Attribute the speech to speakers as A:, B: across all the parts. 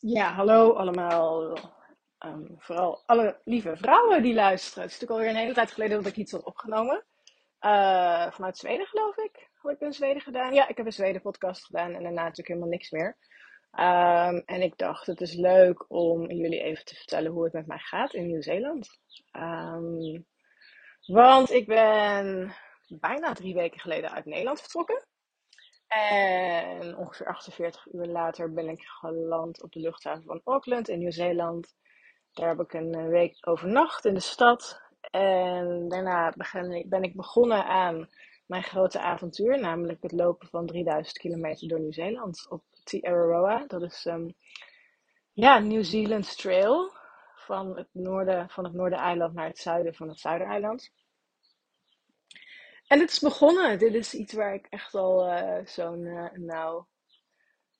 A: Ja, hallo allemaal. Ehm, vooral alle lieve vrouwen die luisteren. Het is natuurlijk alweer een hele tijd geleden dat ik iets had opgenomen. Eh, vanuit Zweden, geloof ik. Had ik in Zweden gedaan? Ja, ik heb een Zweden podcast gedaan en daarna natuurlijk helemaal niks meer. Ehm, en ik dacht, het is leuk om jullie even te vertellen hoe het met mij gaat in Nieuw-Zeeland. Ehm, want ik ben bijna drie weken geleden uit Nederland vertrokken. En ongeveer 48 uur later ben ik geland op de luchthaven van Auckland in Nieuw-Zeeland. Daar heb ik een eh, week overnacht in de stad. En daarna ben ik begonnen aan mijn grote avontuur, namelijk het lopen van 3000 kilometer door Nieuw-Zeeland op Te Araroa. Dat is um, ja, New Zealand's Trail van het noorden van het Noordereiland naar het zuiden van het Zuidereiland. En het is begonnen. Dit is iets waar ik echt al uh, zo'n, uh, nou,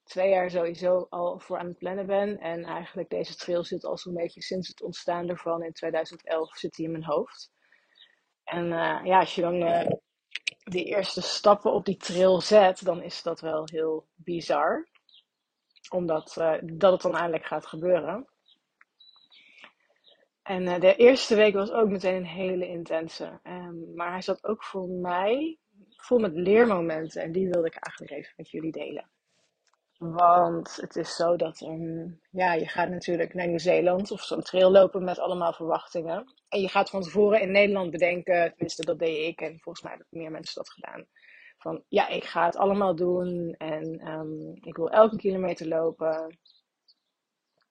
A: twee jaar sowieso al voor aan het plannen ben. En eigenlijk deze trail zit al zo'n beetje sinds het ontstaan ervan in 2011 zit hij in mijn hoofd. En uh, ja, als je dan die eerste stappen op die trail zet, dan is dat wel heel bizar. Omdat dat het dan eindelijk gaat gebeuren. En uh, de eerste week was ook meteen een hele intense. Um, maar hij zat ook voor mij vol met leermomenten. En die wilde ik eigenlijk even met jullie delen. Want het is zo dat um, ja, je gaat natuurlijk naar Nieuw-Zeeland of zo'n trail lopen met allemaal verwachtingen. En je gaat van tevoren in Nederland bedenken, tenminste dat deed ik en volgens mij hebben meer mensen dat gedaan. Van ja, ik ga het allemaal doen en um, ik wil elke kilometer lopen.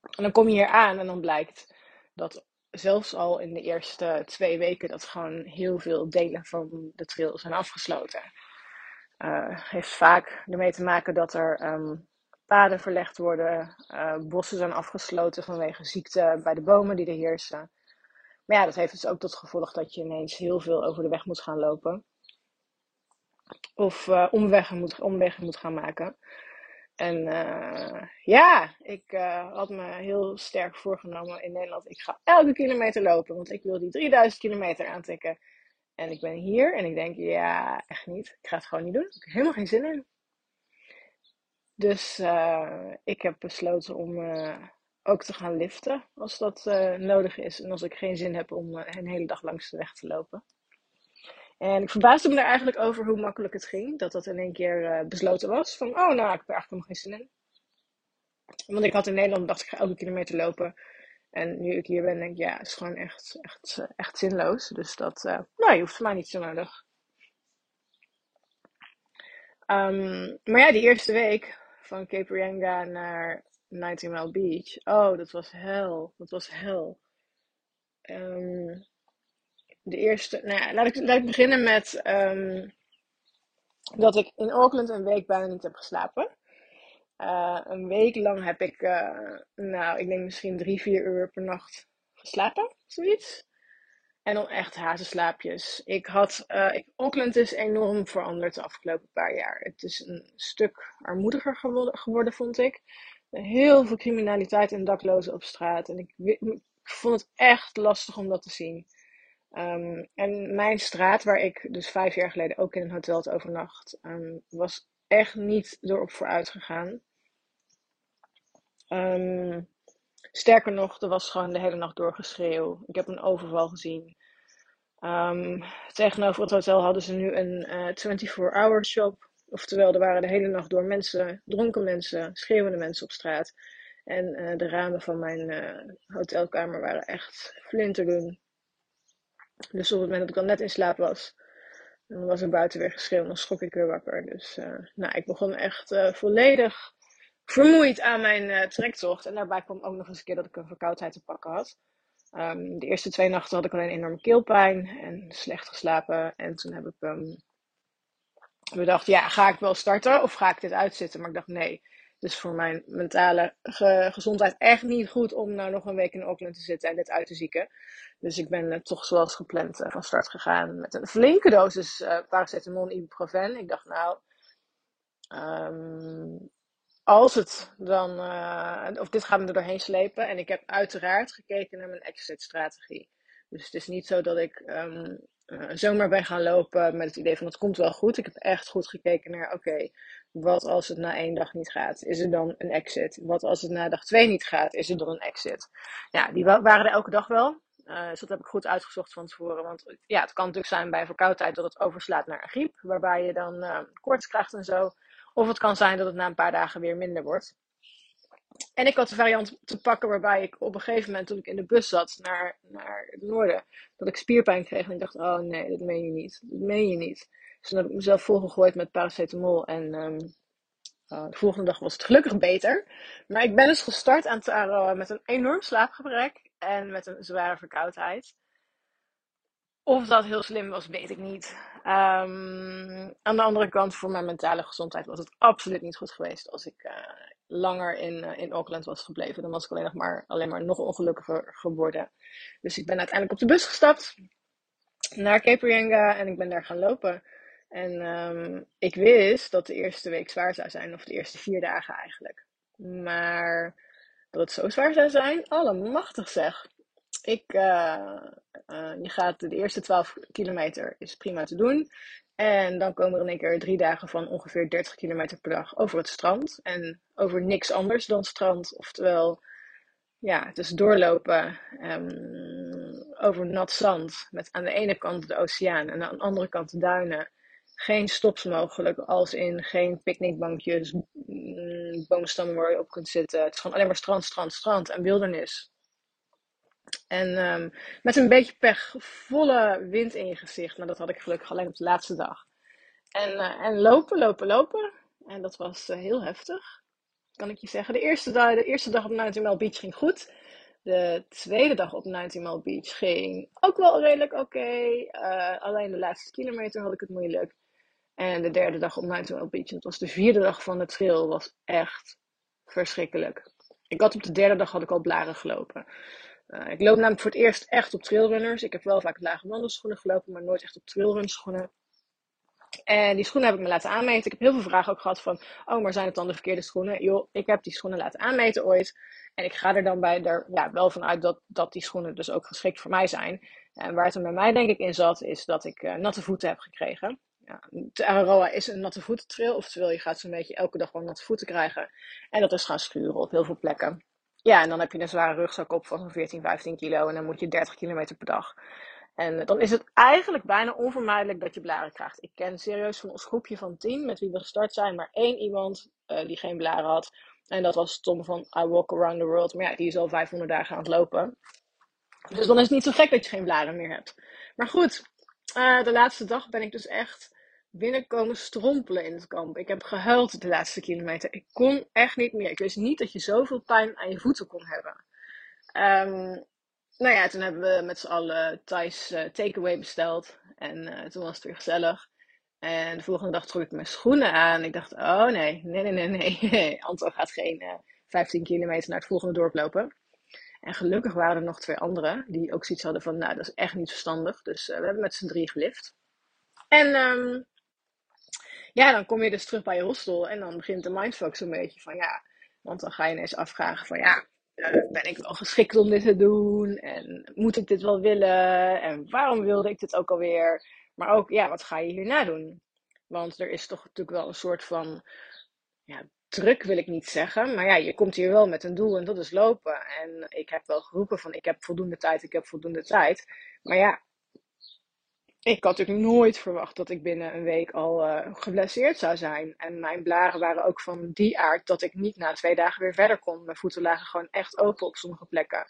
A: En dan kom je hier aan en dan blijkt dat zelfs al in de eerste twee weken dat gewoon heel veel delen van de trail zijn afgesloten. Uh, heeft vaak ermee te maken dat er um, paden verlegd worden, uh, bossen zijn afgesloten vanwege ziekte bij de bomen die er heersen. Maar ja, dat heeft dus ook tot gevolg dat je ineens heel veel over de weg moet gaan lopen. Of uh, omwegen, moet, omwegen moet gaan maken. En uh, ja, ik uh, had me heel sterk voorgenomen in Nederland. Ik ga elke kilometer lopen, want ik wil die 3000 kilometer aantikken. En ik ben hier en ik denk, ja, echt niet. Ik ga het gewoon niet doen. Ik heb helemaal geen zin in. Dus uh, ik heb besloten om ook te gaan liften als dat nodig is. En als ik geen zin heb om een hele dag langs de weg te lopen. En ik verbaasde me daar eigenlijk over hoe makkelijk het ging. Dat dat in één keer uh, besloten was. Van, oh nou, ik heb er eigenlijk helemaal geen zin in. Want ik had in Nederland dacht ik ga elke kilometer lopen. En nu ik hier ben, denk ik, ja, het is gewoon echt, echt, echt zinloos. Dus dat, uh, nou, je hoeft voor mij niet zo nodig. Um, maar ja, die eerste week van Cape Reinga naar 19 Mile Beach. Oh, dat was hel. Dat was hel. Um, de eerste, nou laat, ik, laat beginnen met um, dat ik in Auckland een week bijna niet heb geslapen. Uh, een week lang heb ik, uh, nou, ik denk misschien drie, vier uur per nacht geslapen, zoiets. En dan echt hazenslaapjes. Ik had, uh, Auckland is enorm veranderd de afgelopen paar jaar. Het is een stuk armoediger geworden, geworden vond ik. Heel veel criminaliteit en daklozen op straat. En ik, ik vond het echt lastig om dat te zien. Um, en mijn straat, waar ik dus vijf jaar geleden ook in een hotel had overnacht, um, was echt niet erop vooruit gegaan. Um, sterker nog, er was gewoon de hele nacht doorgeschreeuw. Ik heb een overval gezien. tegenover het hotel hadden ze nu een uh, 24-hour shop. Oftewel, er waren de hele nacht door mensen, dronken mensen, schreeuwende mensen op straat. En uh, de ramen van mijn uh, hotelkamer waren echt flinterdun. Dus op het moment dat ik al net in slaap was, dan was er buiten weer geschreeuwd en dan schrok ik weer wakker. Dus uh, nou, ik begon echt uh, volledig vermoeid aan mijn uh, trektocht. En daarbij kwam ook nog eens een keer dat ik een verkoudheid te pakken had. Um, de eerste twee nachten had ik alleen enorme keelpijn en slecht geslapen. En toen heb ik um, bedacht, ja, ga ik wel starten of ga ik dit uitzitten? Maar ik dacht, nee, is voor mijn mentale ge gezondheid echt niet goed om nou nog een week in Auckland te zitten en dit uit te zieken. Dus ik ben uh, toch zoals gepland uh, van start gegaan met een flinke dosis uh, paracetamol en ibuprofen. Ik dacht nou, um, als het dan, of dit gaat me er doorheen slepen. En ik heb uiteraard gekeken naar mijn exit strategie. Dus het is niet zo dat ik um, zomaar ben gaan lopen met het idee van het komt wel goed. Ik heb echt goed gekeken naar, oké, Wat als het na één dag niet gaat? Is er dan een exit? Wat als het na dag twee niet gaat? Is er dan een exit? Ja, die waren er elke dag wel. Uh, dus dat heb ik goed uitgezocht van tevoren. Want ja, het kan natuurlijk zijn bij verkoudheid dat het overslaat naar een griep. Waarbij je dan uh, koorts krijgt en zo. Of het kan zijn dat het na een paar dagen weer minder wordt. En ik had de variant te pakken waarbij ik op een gegeven moment, toen ik in de bus zat naar, naar het noorden, dat ik spierpijn kreeg. En ik dacht, oh nee, dat meen je niet. Dat meen je niet. Dus toen heb ik mezelf volgegooid met paracetamol. En um, uh, de volgende dag was het gelukkig beter. Maar ik ben dus gestart aan Taro met een enorm slaapgebrek en met een zware verkoudheid. Of dat heel slim was, weet ik niet. Um, aan de andere kant, voor mijn mentale gezondheid was het absoluut niet goed geweest als ik uh, langer in, in Auckland was gebleven. Dan was ik alleen nog maar, alleen maar nog ongelukkiger geworden. Dus ik ben uiteindelijk op de bus gestapt naar Cape en ik ben daar gaan lopen. En um, ik wist dat de eerste week zwaar zou zijn, of de eerste vier dagen eigenlijk. Maar dat het zo zwaar zou zijn, allemachtig zeg. Ik, uh, uh, je gaat de eerste 12 kilometer is prima te doen. En dan komen er in één keer drie dagen van ongeveer 30 kilometer per dag over het strand. En over niks anders dan strand. Oftewel, ja, het is doorlopen um, over nat zand. Met aan de ene kant de oceaan en aan de andere kant de duinen geen stops mogelijk, als in geen picknickbankjes, mm, boomstammen waar je op kunt zitten. Het is gewoon alleen maar strand, strand, strand en wildernis. En um, met een beetje pech, volle wind in je gezicht. Maar dat had ik gelukkig alleen op de laatste dag. En, uh, en lopen, lopen, lopen. En dat was uh, heel heftig, kan ik je zeggen. De eerste, dag, de eerste dag op 19 Mile Beach ging goed. De tweede dag op 19 Mile Beach ging ook wel redelijk oké. Uh, alleen de laatste kilometer had ik het moeilijk. En de derde dag op Mountain Beach, het was de vierde dag van de trail, was echt verschrikkelijk. Ik had op de derde dag had ik al blaren gelopen. Uh, ik loop namelijk voor het eerst echt op trailrunners. Ik heb wel vaak lage wandelschoenen gelopen, maar nooit echt op trailrunschoenen. En die schoenen heb ik me laten aanmeten. Ik heb heel veel vragen ook gehad van, oh, maar zijn het dan de verkeerde schoenen? Joh, ik heb die schoenen laten aanmeten ooit. En ik ga er dan bij er ja, wel vanuit dat, dat die schoenen dus ook geschikt voor mij zijn. En waar het er bij mij denk ik in zat, is dat ik uh, natte voeten heb gekregen ja, de Araroa is een natte voetentrail. Oftewel, je gaat zo'n beetje elke dag gewoon natte voeten krijgen. En dat is gaan schuren op heel veel plekken. Ja, en dan heb je een zware rugzak op van zo'n 14, 15 kilo. En dan moet je 30 kilometer per dag. En dan is het eigenlijk bijna onvermijdelijk dat je blaren krijgt. Ik ken serieus van ons groepje van 10 met wie we gestart zijn, maar één iemand uh, die geen blaren had. En dat was Tom van I Walk Around the World. Maar ja, die is al 500 dagen aan het lopen. Dus dan is het niet zo gek dat je geen blaren meer hebt. Maar goed, uh, de laatste dag ben ik dus echt binnenkomen strompelen in het kamp. Ik heb gehuild de laatste kilometer. Ik kon echt niet meer. Ik wist niet dat je zoveel pijn aan je voeten kon hebben. Um, nou ja, toen hebben we met z'n allen Thais uh, takeaway besteld. En uh, toen was het weer gezellig. En de volgende dag trok ik mijn schoenen aan. Ik dacht, oh nee, nee, nee, nee, nee. Anto gaat geen uh, eh, 15 kilometer naar het volgende dorp lopen. En gelukkig waren er nog twee anderen die ook zoiets hadden van, nou, dat is echt niet verstandig. Dus we hebben met z'n drie gelift. En um, ja, dan kom je dus terug bij je hostel en dan begint de mindfuck zo'n beetje van ja. Want dan ga je ineens afvragen van ja, eh, ben ik wel geschikt om dit te doen? En moet ik dit wel willen? En waarom wilde ik dit ook alweer? Maar ook, ja, wat ga je hierna doen? Want er is toch natuurlijk wel een soort van ja, druk, wil ik niet zeggen. Maar ja, je komt hier wel met een doel en dat is lopen. En ik heb wel geroepen van ik heb voldoende tijd, ik heb voldoende tijd. Maar ja, ik had natuurlijk nooit verwacht dat ik binnen een week al uh, geblesseerd zou zijn. En mijn blaren waren ook van die aard dat ik niet na twee dagen weer verder kon. Mijn voeten lagen gewoon echt open op sommige plekken.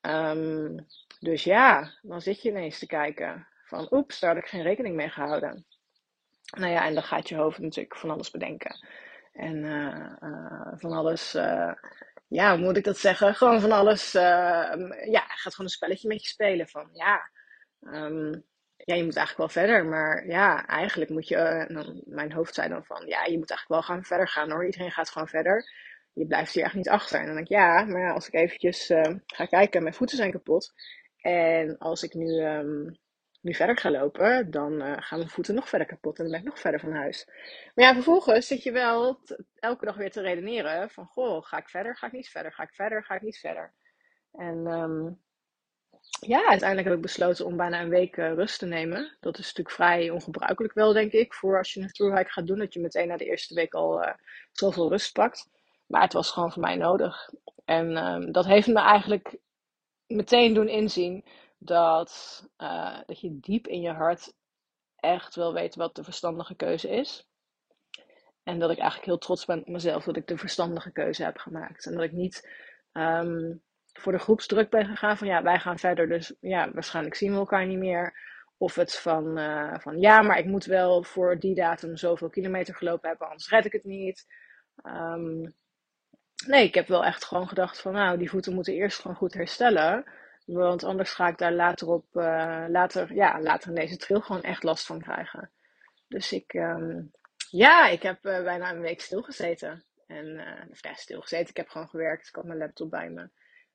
A: Um, dus ja, dan zit je ineens te kijken van oeps, daar had ik geen rekening mee gehouden. Nou ja, en dan gaat je hoofd natuurlijk van alles bedenken. En uh, uh, van alles, ja, hoe moet ik dat zeggen? Gewoon van alles, ja, gaat gewoon een spelletje met je spelen. Van ja, um, ja, je moet eigenlijk wel verder. Maar ja, eigenlijk moet je, dan, mijn hoofd zei dan van, ja, je moet eigenlijk wel gaan verder gaan hoor. Iedereen gaat gewoon verder. Je blijft hier echt niet achter. En dan denk ik, ja, maar als ik eventjes uh, ga kijken, mijn voeten zijn kapot. En als ik nu, um, nu verder ga lopen, dan uh, gaan mijn voeten nog verder kapot. En dan ben ik nog verder van huis. Maar ja, vervolgens zit je wel elke dag weer te redeneren van, goh, ga ik verder, ga ik niet verder, ga ik verder, ga ik niet verder. En um, ja, uiteindelijk heb ik besloten om bijna een week eh, rust te nemen. Dat is natuurlijk vrij ongebruikelijk wel, denk ik, voor als je een thru-hike gaat doen. Dat je meteen na de eerste week al uh, zoveel rust pakt. Maar het was gewoon voor mij nodig. En ehm, dat heeft me eigenlijk meteen doen inzien dat, uh, dat je diep in je hart echt wel weet wat de verstandige keuze is. En dat ik eigenlijk heel trots ben op mezelf dat ik de verstandige keuze heb gemaakt. En dat ik niet um, voor de groepsdruk ben gegaan van ja, wij gaan verder, dus ja, waarschijnlijk zien we elkaar niet meer. Of het van, uh, van ja, maar ik moet wel voor die datum zoveel kilometer gelopen hebben, anders red ik het niet. Um, nee, ik heb wel echt gewoon gedacht van nou, die voeten moeten eerst gewoon goed herstellen. Want anders ga ik daar later op, uh, later, ja, later in deze trail gewoon echt last van krijgen. Dus ik, um, ja, ik heb uh, bijna een week stilgezeten. En, uh, of stilgezeten. Ik heb gewoon gewerkt. Ik had mijn laptop bij me.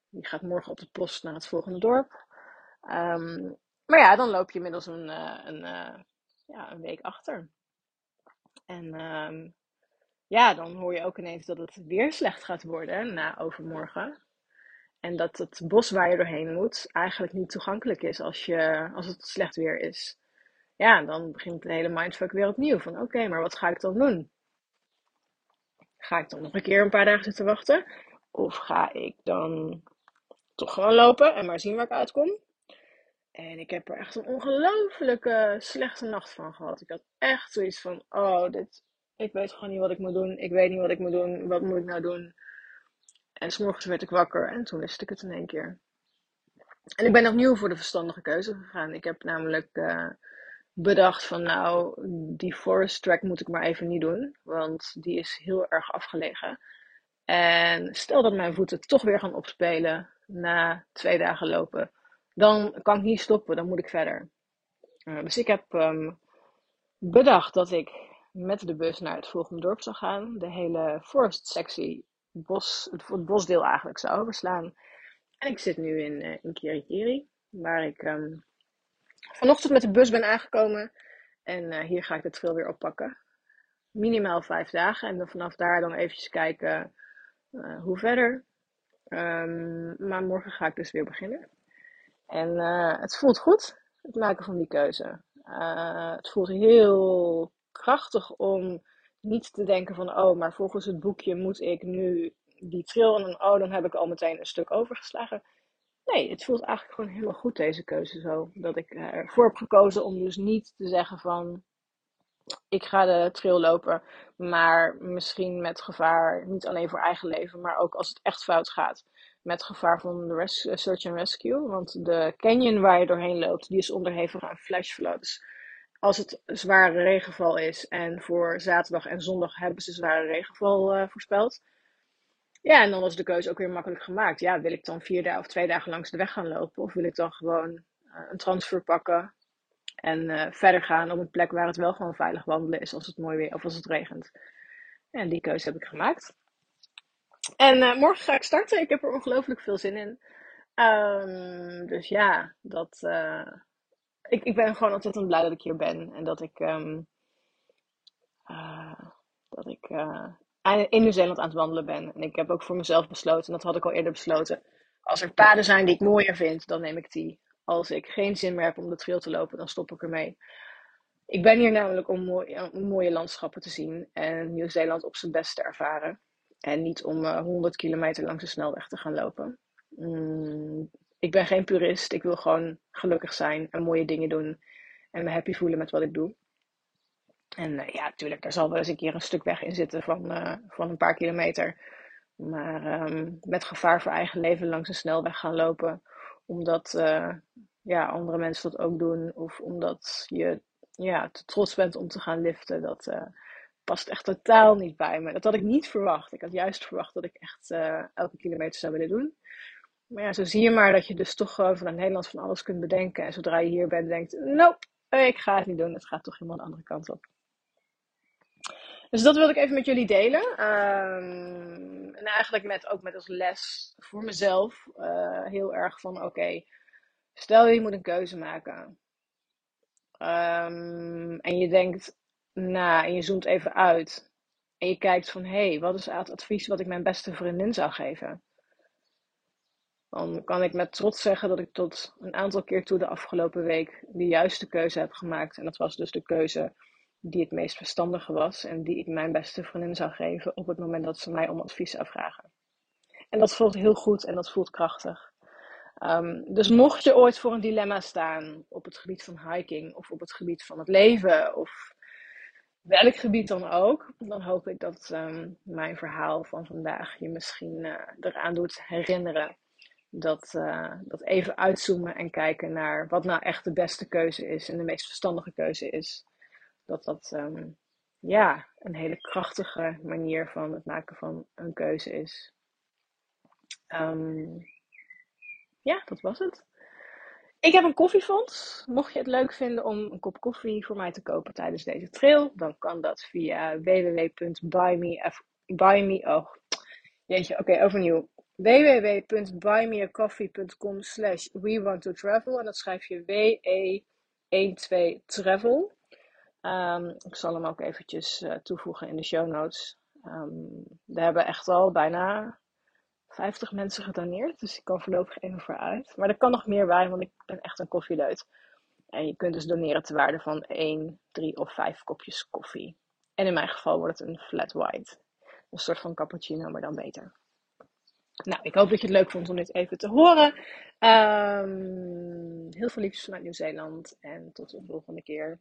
A: Die gaat morgen op de post naar het volgende dorp. Um, maar ja, dan loop je inmiddels een, uh, een, uh, ja, een week achter. En um, ja, dan hoor je ook ineens dat het weer slecht gaat worden na overmorgen. En dat het bos waar je doorheen moet eigenlijk niet toegankelijk is als, je, als het slecht weer is. Ja, dan begint de hele mindfuck weer opnieuw. Van oké, maar wat ga ik dan doen? Ga ik dan nog een keer een paar dagen zitten wachten? Of ga ik dan toch gewoon lopen en maar zien waar ik uitkom? En ik heb er echt een ongelooflijke slechte nacht van gehad. Ik had echt zoiets van: oh, dit, ik weet gewoon niet wat ik moet doen. Ik weet niet wat ik moet doen. Wat moet ik nou doen? En s'morgens werd ik wakker en toen wist ik het in één keer. En ik ben opnieuw voor de verstandige keuze gegaan. Ik heb namelijk uh, bedacht van nou, die forest track moet ik maar even niet doen. Want die is heel erg afgelegen. En stel dat mijn voeten toch weer gaan opspelen na twee dagen lopen. Dan kan ik niet stoppen, dan moet ik verder. Uh, dus ik heb um, bedacht dat ik met de bus naar het volgende dorp zou gaan. De hele forest sectie, bos, het bosdeel eigenlijk zou overslaan. En ik zit nu in, uh, in Kirikiri, waar ik um, vanochtend met de bus ben aangekomen. En uh, hier ga ik de trail weer oppakken. Minimaal vijf dagen. En dan vanaf daar dan eventjes kijken hoe verder. Um, maar morgen ga ik dus weer beginnen. En uh, het voelt goed, het maken van die keuze. Uh, het voelt heel krachtig om niet te denken van, oh, maar volgens het boekje moet ik nu die trail en oh, dan heb ik al meteen een stuk overgeslagen. Nee, het voelt eigenlijk gewoon helemaal goed deze keuze zo. Dat ik ervoor heb gekozen om dus niet te zeggen van, ik ga de trail lopen, maar misschien met gevaar, niet alleen voor eigen leven, maar ook als het echt fout gaat, met gevaar van de search and rescue. Want de canyon waar je doorheen loopt, die is onderhevig aan flashflood. Dus als het zware regenval is, en voor zaterdag en zondag hebben ze zware regenval uh, voorspeld. Ja, en dan was de keuze ook weer makkelijk gemaakt. Ja, wil ik dan vier dagen of twee dagen langs de weg gaan lopen? Of wil ik dan gewoon uh, een transfer pakken en uh, verder gaan op een plek waar het wel gewoon veilig wandelen is als het mooi weer of als het regent. En die keuze heb ik gemaakt. En uh, morgen ga ik starten. Ik heb er ongelooflijk veel zin in. Um, dus ja, dat, uh, ik, ik ben gewoon ontzettend blij dat ik hier ben. En dat ik, um, dat ik in Nieuw-Zeeland aan het wandelen ben. En ik heb ook voor mezelf besloten, en dat had ik al eerder besloten. Als er paden zijn die ik mooier vind, dan neem ik die als ik geen zin meer heb om de trail te lopen, dan stop ik ermee. Ik ben hier namelijk om, om mooie landschappen te zien en Nieuw-Zeeland op zijn best te ervaren. En niet om uh, 100 kilometer langs de snelweg te gaan lopen. Mm, ik ben geen purist. Ik wil gewoon gelukkig zijn en mooie dingen doen. En me happy voelen met wat ik doe. En uh, ja, natuurlijk, daar zal wel eens een keer een stuk weg in zitten van, van een paar kilometer. Maar um, met gevaar voor eigen leven langs een snelweg gaan lopen omdat uh, ja, andere mensen dat ook doen. Of omdat je ja, te trots bent om te gaan liften. Dat uh, past echt totaal niet bij me. Dat had ik niet verwacht. Ik had juist verwacht dat ik echt uh, elke kilometer zou willen doen. Maar ja, zo zie je maar dat je dus toch vanuit Nederland van alles kunt bedenken. En zodra je hier bent, denkt: nope, ik ga het niet doen. Het gaat toch helemaal de andere kant op. Dus dat wilde ik even met jullie delen. Um, en eigenlijk met, ook met als les voor mezelf uh, heel erg van: oké, stel je moet een keuze maken. Um, en je denkt na en je zoomt even uit. En je kijkt van: hé, hey, wat is het advies wat ik mijn beste vriendin zou geven? dan kan ik met trots zeggen dat ik tot een aantal keer toe de afgelopen week de juiste keuze heb gemaakt. En dat was dus de keuze die het meest verstandige was en die ik mijn beste vriendin zou geven op het moment dat ze mij om advies zou vragen. En dat voelt heel goed en dat voelt krachtig. Um, dus mocht je ooit voor een dilemma staan op het gebied van hiking of op het gebied van het leven of welk gebied dan ook, dan hoop ik dat um, mijn verhaal van vandaag je misschien uh, eraan doet herinneren. Dat, uh, dat even uitzoomen en kijken naar wat nou echt de beste keuze is en de meest verstandige keuze is. Dat dat um, ja, een hele krachtige manier van het maken van een keuze is. Um, ja, dat was het. Ik heb een koffiefonds. Mocht je het leuk vinden om een kop koffie voor mij te kopen tijdens deze trail, dan kan dat via www.buyme. Oh, jeetje, oké, overnieuw. www.buymeacoffee.com slash we want to travel. En dat schrijf je W-E-12 travel. Um, ik zal hem ook eventjes uh, toevoegen in de show notes. Um, we hebben echt al bijna 50 mensen gedoneerd. Dus ik kan voorlopig even vooruit. Maar er kan nog meer bij, want ik ben echt een koffieleut. En je kunt dus doneren te waarde van 1, 3 of 5 kopjes koffie. En in mijn geval wordt het een flat white. Een soort van cappuccino, maar dan beter. Nou, ik hoop dat je het leuk vond om dit even te horen. Um, heel veel liefdes vanuit Nieuw-Zeeland. En tot de volgende keer.